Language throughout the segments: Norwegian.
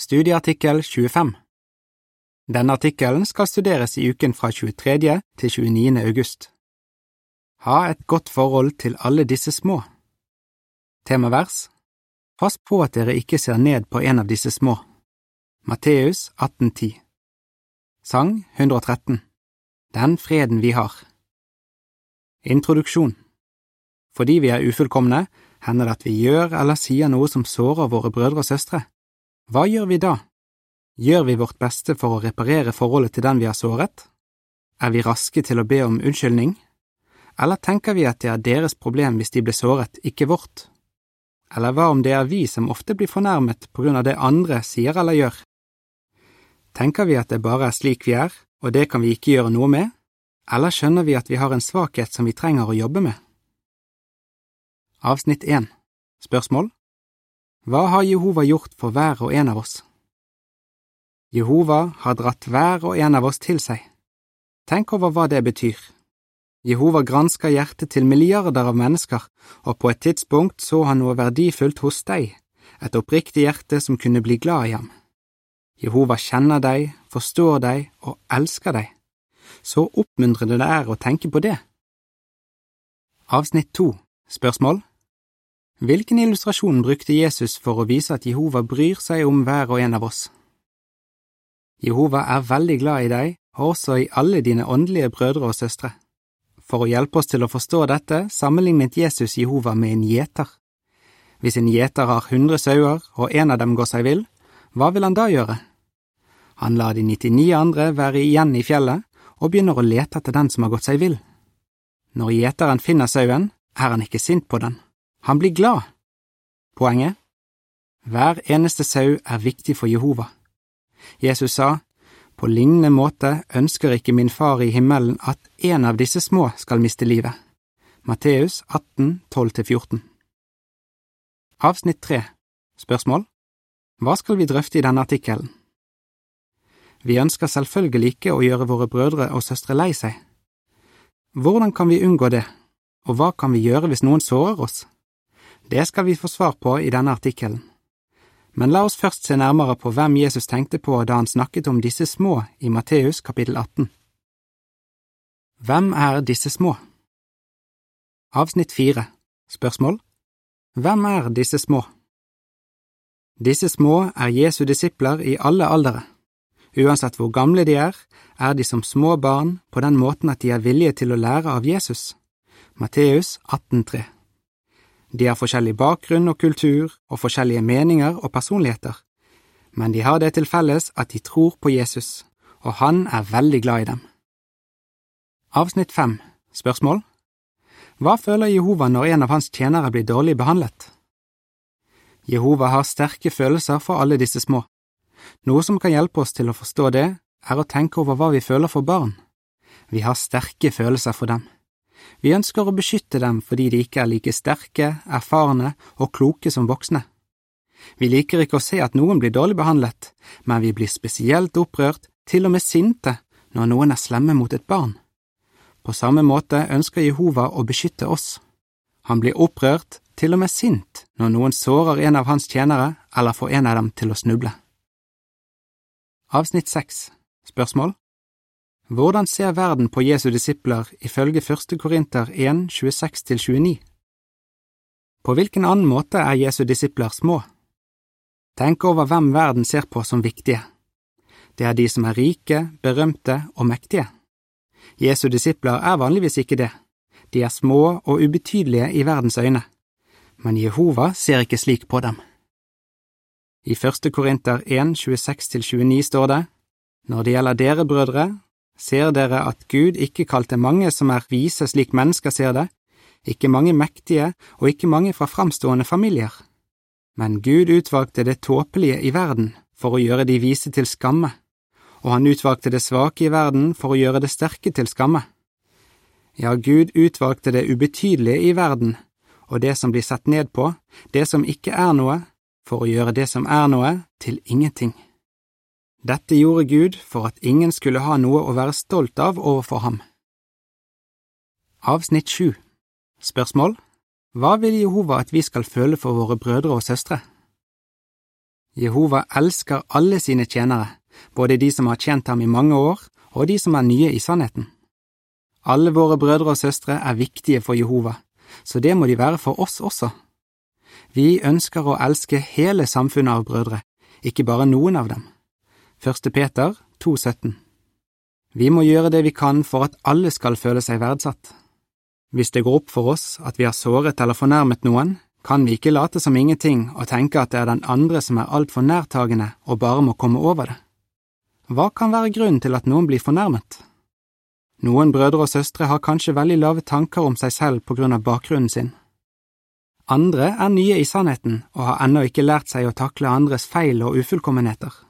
Studieartikkel 25 Denne artikkelen skal studeres i uken fra 23. til 29. august. Ha et godt forhold til alle disse små. Temavers Pass på at dere ikke ser ned på en av disse små. Matteus 1810 Sang 113 Den freden vi har Introduksjon Fordi vi er ufullkomne, hender det at vi gjør eller sier noe som sårer våre brødre og søstre. Hva gjør vi da? Gjør vi vårt beste for å reparere forholdet til den vi har såret? Er vi raske til å be om unnskyldning? Eller tenker vi at det er deres problem hvis de blir såret, ikke vårt? Eller hva om det er vi som ofte blir fornærmet på grunn av det andre sier eller gjør? Tenker vi at det bare er slik vi er, og det kan vi ikke gjøre noe med, eller skjønner vi at vi har en svakhet som vi trenger å jobbe med? Avsnitt 1 Spørsmål Hva har Jehova gjort for hver og en av oss? Jehova har dratt hver og en av oss til seg. Tenk over hva det betyr. Jehova gransker hjertet til milliarder av mennesker, og på et tidspunkt så han noe verdifullt hos deg, et oppriktig hjerte som kunne bli glad i ham. Jehova kjenner deg, forstår deg og elsker deg. Så oppmuntrende det er å tenke på det. Avsnitt to Spørsmål Hvilken illustrasjon brukte Jesus for å vise at Jehova bryr seg om hver og en av oss? Jehova er veldig glad i deg, og også i alle dine åndelige brødre og søstre. For å hjelpe oss til å forstå dette, sammenlignet Jesus Jehova med en gjeter. Hvis en gjeter har hundre sauer og en av dem går seg vill, hva vil han da gjøre? Han lar de 99 andre være igjen i fjellet og begynner å lete etter den som har gått seg vill. Når gjeteren finner sauen, er han ikke sint på den, han blir glad. Poenget? Hver eneste sau er viktig for Jehova. Jesus sa, På lignende måte ønsker ikke min far i himmelen at en av disse små skal miste livet. Matteus 18, 12–14 Avsnitt 3 Spørsmål Hva skal vi drøfte i denne artikkelen? Vi ønsker selvfølgelig ikke å gjøre våre brødre og søstre lei seg. Hvordan kan vi unngå det, og hva kan vi gjøre hvis noen sårer oss? Det skal vi få svar på i denne artikkelen. Men la oss først se nærmere på hvem Jesus tenkte på da han snakket om disse små i Matteus kapittel 18. Hvem er disse små? Avsnitt fire Spørsmål Hvem er disse små? Disse små er Jesu disipler i alle aldere. Uansett hvor gamle de er, er de som små barn på den måten at de er villige til å lære av Jesus. Matteus 18,3 De har forskjellig bakgrunn og kultur og forskjellige meninger og personligheter, men de har det til felles at de tror på Jesus, og han er veldig glad i dem. Avsnitt fem Spørsmål Hva føler Jehova når en av hans tjenere blir dårlig behandlet? Jehova har sterke følelser for alle disse små. Noe som kan hjelpe oss til å forstå det, er å tenke over hva vi føler for barn. Vi har sterke følelser for dem. Vi ønsker å beskytte dem fordi de ikke er like sterke, erfarne og kloke som voksne. Vi liker ikke å se at noen blir dårlig behandlet, men vi blir spesielt opprørt, til og med sinte, når noen er slemme mot et barn. På samme måte ønsker Jehova å beskytte oss. Han blir opprørt, til og med sint, når noen sårer en av hans tjenere eller får en av dem til å snuble. Avsnitt 6 Spørsmål Hvordan ser verden på Jesu disipler ifølge første Korinter 1, 26–29? På hvilken annen måte er Jesu disipler små? Tenk over hvem verden ser på som viktige. Det er de som er rike, berømte og mektige. Jesu disipler er vanligvis ikke det. De er små og ubetydelige i verdens øyne, men Jehova ser ikke slik på dem. I første Korinter 1, 26–29 står det, Når det gjelder dere, brødre, ser dere at Gud ikke kalte mange som er vise slik mennesker ser det, ikke mange mektige og ikke mange fra framstående familier. Men Gud utvalgte det tåpelige i verden for å gjøre de vise til skamme, og han utvalgte det svake i verden for å gjøre det sterke til skamme. Ja, Gud utvalgte det ubetydelige i verden, og det som blir sett ned på, det som ikke er noe, for å gjøre det som er noe, til ingenting. Dette gjorde Gud for at ingen skulle ha noe å være stolt av overfor ham. Avsnitt 7 Spørsmål Hva vil Jehova at vi skal føle for våre brødre og søstre? Jehova elsker alle sine tjenere, både de som har tjent ham i mange år, og de som er nye i sannheten. Alle våre brødre og søstre er viktige for Jehova, så det må de være for oss også. Vi ønsker å elske hele samfunnet av brødre, ikke bare noen av dem. Første Peter 2,17 Vi må gjøre det vi kan for at alle skal føle seg verdsatt. Hvis det går opp for oss at vi har såret eller fornærmet noen, kan vi ikke late som ingenting og tenke at det er den andre som er altfor nærtagende og bare må komme over det. Hva kan være grunnen til at noen blir fornærmet? Noen brødre og søstre har kanskje veldig lave tanker om seg selv på grunn av bakgrunnen sin. Andre er nye i sannheten og har ennå ikke lært seg å takle andres feil og ufullkommenheter.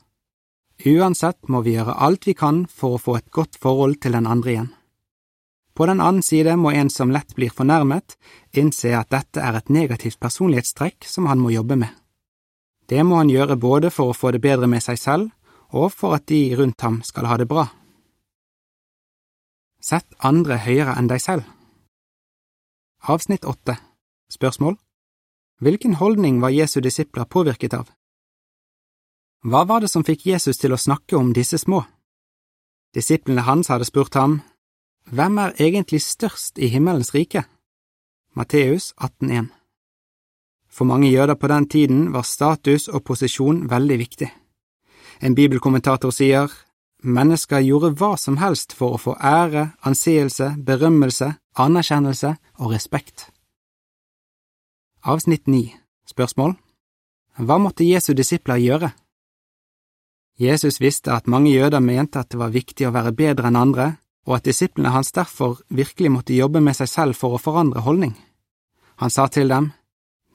Uansett må vi gjøre alt vi kan for å få et godt forhold til den andre igjen. På den annen side må en som lett blir fornærmet, innse at dette er et negativt personlighetstrekk som han må jobbe med. Det må han gjøre både for å få det bedre med seg selv og for at de rundt ham skal ha det bra. Sett andre høyere enn deg selv. Avsnitt åtte Spørsmål Hvilken holdning var Jesu disipler påvirket av? Hva var det som fikk Jesus til å snakke om disse små? Disiplene hans hadde spurt ham, hvem er egentlig størst i himmelens rike? Matteus 18,1 For mange jøder på den tiden var status og posisjon veldig viktig. En bibelkommentator sier mennesker gjorde hva som helst for å få ære, anseelse, berømmelse, anerkjennelse og respekt. Avsnitt 9 Spørsmål Hva måtte Jesu disipler gjøre? Jesus visste at mange jøder mente at det var viktig å være bedre enn andre, og at disiplene hans derfor virkelig måtte jobbe med seg selv for å forandre holdning. Han sa til dem,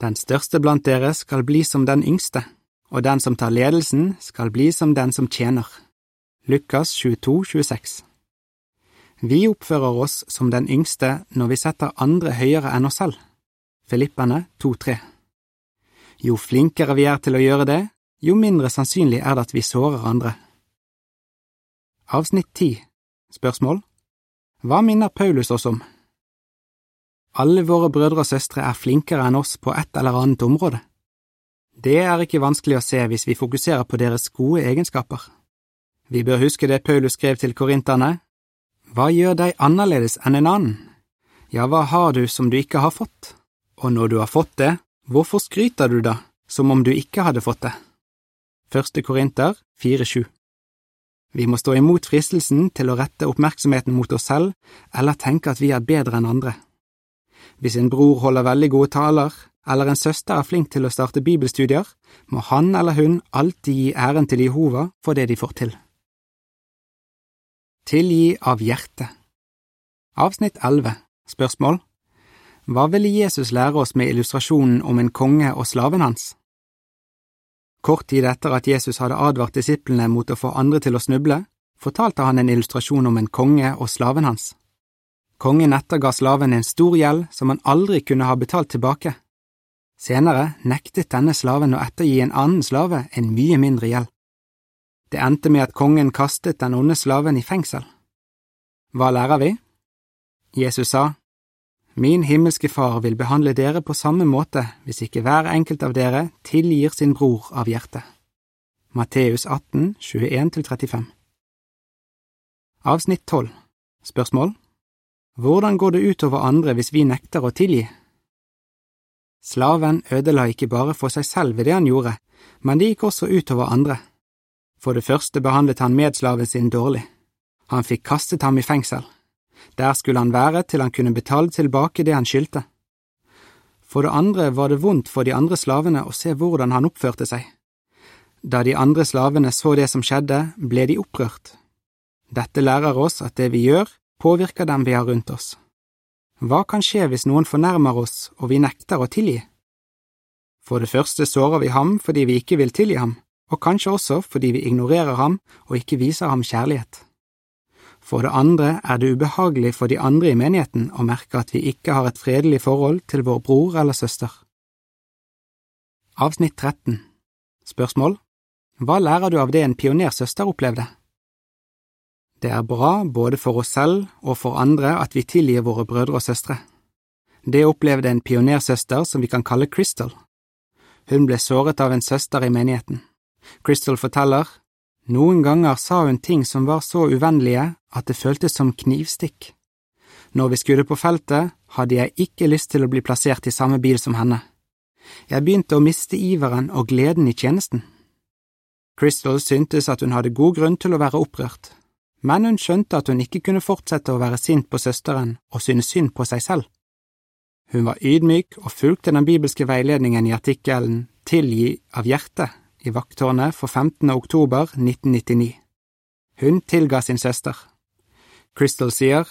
Den største blant dere skal bli som den yngste, og den som tar ledelsen skal bli som den som tjener. Lukas 22, 26 Vi oppfører oss som den yngste når vi setter andre høyere enn oss selv. Filippene 2,3 Jo flinkere vi er til å gjøre det, jo mindre sannsynlig er det at vi sårer andre. Avsnitt 10 Spørsmål Hva minner Paulus oss om? Alle våre brødre og søstre er flinkere enn oss på et eller annet område. Det er ikke vanskelig å se hvis vi fokuserer på deres gode egenskaper. Vi bør huske det Paulus skrev til korinterne. Hva gjør deg annerledes enn en annen? Ja, hva har du som du ikke har fått? Og når du har fått det, hvorfor skryter du da, som om du ikke hadde fått det? Første Korinter 4,7 vi må stå imot fristelsen til å rette oppmerksomheten mot oss selv eller tenke at vi er bedre enn andre. Hvis en bror holder veldig gode taler, eller en søster er flink til å starte bibelstudier, må han eller hun alltid gi æren til Jehova for det de får til. Tilgi av hjertet Avsnitt 11 Spørsmål Hva ville Jesus lære oss med illustrasjonen om en konge og slaven hans? Kort tid etter at Jesus hadde advart disiplene mot å få andre til å snuble, fortalte han en illustrasjon om en konge og slaven hans. Kongen etterga slaven en stor gjeld som han aldri kunne ha betalt tilbake. Senere nektet denne slaven å ettergi en annen slave en mye mindre gjeld. Det endte med at kongen kastet den onde slaven i fengsel. Hva lærer vi? Jesus sa, Min himmelske Far vil behandle dere på samme måte hvis ikke hver enkelt av dere tilgir sin bror av hjertet. Matteus 18, 21–35 Avsnitt 12 Spørsmål Hvordan går det utover andre hvis vi nekter å tilgi? Slaven ødela ikke bare for seg selv ved det han gjorde, men det gikk også utover andre. For det første behandlet han medslaven sin dårlig. Han fikk kastet ham i fengsel. Der skulle han være til han kunne betale tilbake det han skyldte. For det andre var det vondt for de andre slavene å se hvordan han oppførte seg. Da de andre slavene så det som skjedde, ble de opprørt. Dette lærer oss at det vi gjør, påvirker dem vi har rundt oss. Hva kan skje hvis noen fornærmer oss og vi nekter å tilgi? For det første sårer vi ham fordi vi ikke vil tilgi ham, og kanskje også fordi vi ignorerer ham og ikke viser ham kjærlighet. For det andre er det ubehagelig for de andre i menigheten å merke at vi ikke har et fredelig forhold til vår bror eller søster. Avsnitt 13 Spørsmål Hva lærer du av det en pionersøster opplevde? Det er bra både for oss selv og for andre at vi tilgir våre brødre og søstre. Det opplevde en pionersøster som vi kan kalle Crystal. Hun ble såret av en søster i menigheten. Crystal forteller, noen ganger sa hun ting som var så uvennlige at det føltes som knivstikk. Når vi skulle på feltet, hadde jeg ikke lyst til å bli plassert i samme bil som henne. Jeg begynte å miste iveren og gleden i tjenesten. Crystal syntes at hun hadde god grunn til å være opprørt, men hun skjønte at hun ikke kunne fortsette å være sint på søsteren og synes synd på seg selv. Hun var ydmyk og fulgte den bibelske veiledningen i artikkelen Tilgi av hjertet i vakttårnet for 15. oktober 1999. Hun tilga sin søster. Crystal sier,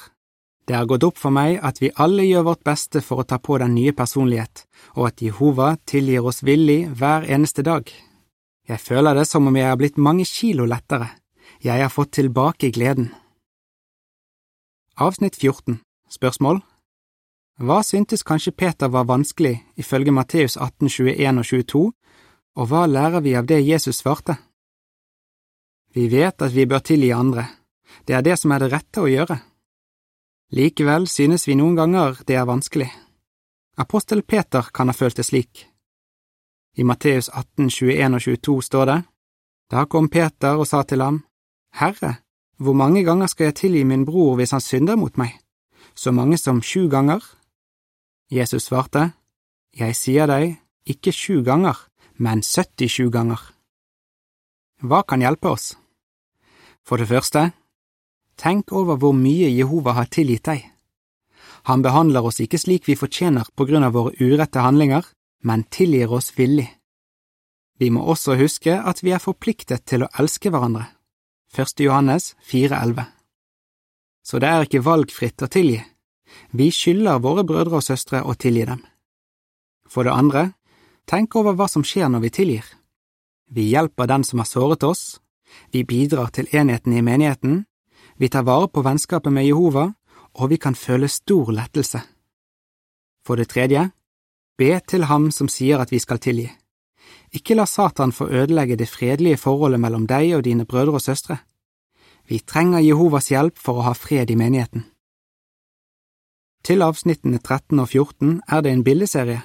Det har gått opp for meg at vi alle gjør vårt beste for å ta på den nye personlighet, og at Jehova tilgir oss villig hver eneste dag. Jeg føler det som om jeg har blitt mange kilo lettere. Jeg har fått tilbake gleden. Avsnitt 14 Spørsmål Hva syntes kanskje Peter var vanskelig ifølge Matteus 18, 21 og 22, og hva lærer vi av det Jesus svarte? Vi vet at vi bør tilgi andre, det er det som er det rette å gjøre. Likevel synes vi noen ganger det er vanskelig. Apostel Peter kan ha følt det slik. I Matteus 18, 21 og 22 står det, Da kom Peter og sa til ham, Herre, hvor mange ganger skal jeg tilgi min bror hvis han synder mot meg? Så mange som sju ganger? Jesus svarte, Jeg sier deg, ikke sju ganger, men 77 ganger. Hva kan hjelpe oss? For det første, tenk over hvor mye Jehova har tilgitt deg. Han behandler oss ikke slik vi fortjener på grunn av våre urette handlinger, men tilgir oss villig. Vi må også huske at vi er forpliktet til å elske hverandre. 1. Johannes 4,11 Så det er ikke valgfritt å tilgi. Vi skylder våre brødre og søstre å tilgi dem. For det andre, Tenk over hva som skjer når vi tilgir. Vi hjelper den som har såret oss, vi bidrar til enheten i menigheten, vi tar vare på vennskapet med Jehova, og vi kan føle stor lettelse. For det tredje, be til ham som sier at vi skal tilgi. Ikke la Satan få ødelegge det fredelige forholdet mellom deg og dine brødre og søstre. Vi trenger Jehovas hjelp for å ha fred i menigheten. Til avsnittene 13 og 14 er det en bildeserie.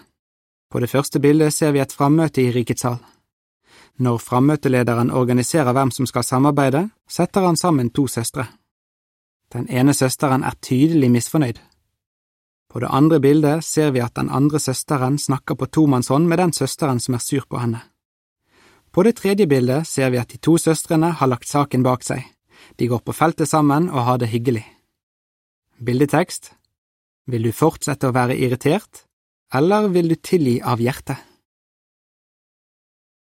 På det første bildet ser vi et frammøte i rikets hall. Når frammøtelederen organiserer hvem som skal samarbeide, setter han sammen to søstre. Den ene søsteren er tydelig misfornøyd. På det andre bildet ser vi at den andre søsteren snakker på tomannshånd med den søsteren som er sur på henne. På det tredje bildet ser vi at de to søstrene har lagt saken bak seg, de går på feltet sammen og har det hyggelig. Bildetekst Vil du fortsette å være irritert? Eller vil du tilgi av hjertet?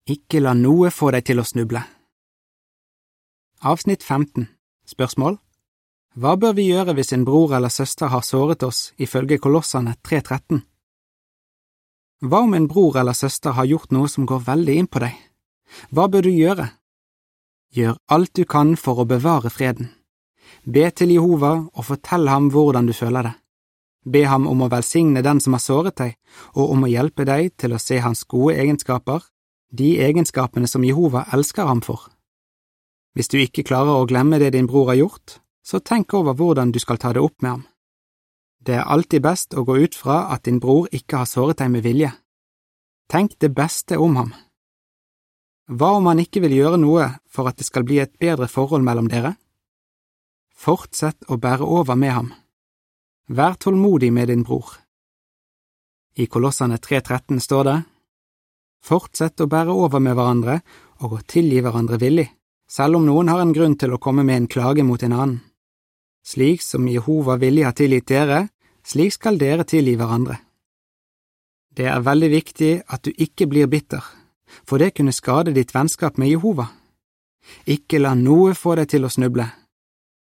Ikke la noe få deg til å snuble. Avsnitt 15 Spørsmål Hva bør vi gjøre hvis en bror eller søster har såret oss, ifølge Kolossene 3.13? Hva om en bror eller søster har gjort noe som går veldig inn på deg? Hva bør du gjøre? Gjør alt du kan for å bevare freden. Be til Jehova og fortell ham hvordan du føler det. Be ham om å velsigne den som har såret deg, og om å hjelpe deg til å se hans gode egenskaper, de egenskapene som Jehova elsker ham for. Hvis du ikke klarer å glemme det din bror har gjort, så tenk over hvordan du skal ta det opp med ham. Det er alltid best å gå ut fra at din bror ikke har såret deg med vilje. Tenk det beste om ham. Hva om han ikke vil gjøre noe for at det skal bli et bedre forhold mellom dere? Fortsett å bære over med ham. Vær tålmodig med din bror. I Kolossene 3.13 står det, Fortsett å bære over med hverandre og å tilgi hverandre villig, selv om noen har en grunn til å komme med en klage mot en annen. Slik som Jehova villig har tilgitt dere, slik skal dere tilgi hverandre. Det er veldig viktig at du ikke blir bitter, for det kunne skade ditt vennskap med Jehova. Ikke la noe få deg til å snuble.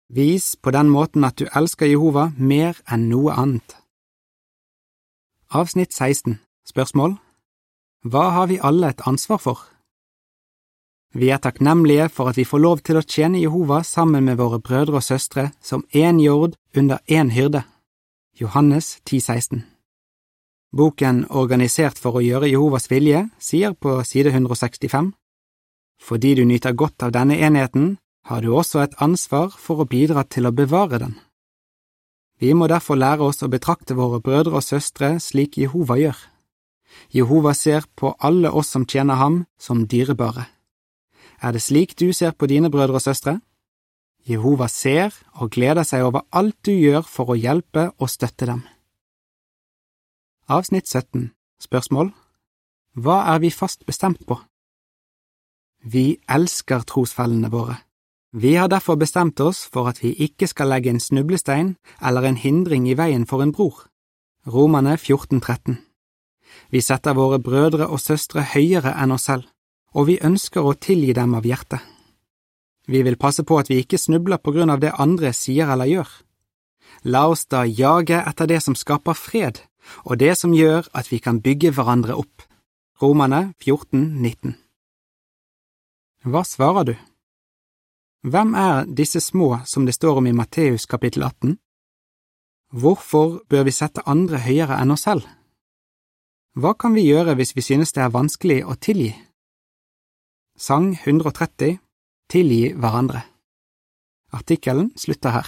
Vis på den måten at du elsker Jehova mer enn noe annet. Avsnitt 16 Spørsmål Hva har vi alle et ansvar for? Vi er takknemlige for at vi får lov til å tjene Jehova sammen med våre brødre og søstre som én jord under én hyrde. Johannes 10,16 Boken Organisert for å gjøre Jehovas vilje sier på side 165 Fordi du nyter godt av denne enheten, har du også et ansvar for å bidra til å bevare den. Vi må derfor lære oss å betrakte våre brødre og søstre slik Jehova gjør. Jehova ser på alle oss som tjener ham, som dyrebare. Er det slik du ser på dine brødre og søstre? Jehova ser og gleder seg over alt du gjør for å hjelpe og støtte dem. Avsnitt 17 Spørsmål Hva er vi fast bestemt på? Vi elsker trosfellene våre. Vi har derfor bestemt oss for at vi ikke skal legge en snublestein eller en hindring i veien for en bror. Romane 1413 Vi setter våre brødre og søstre høyere enn oss selv, og vi ønsker å tilgi dem av hjertet. Vi vil passe på at vi ikke snubler på grunn av det andre sier eller gjør. La oss da jage etter det som skaper fred, og det som gjør at vi kan bygge hverandre opp. Romane 14, 19 Hva svarer du? Hvem er disse små som det står om i Matteus kapittel 18? Hvorfor bør vi sette andre høyere enn oss selv? Hva kan vi gjøre hvis vi synes det er vanskelig å tilgi? Sang 130 Tilgi hverandre. Artikkelen slutter her.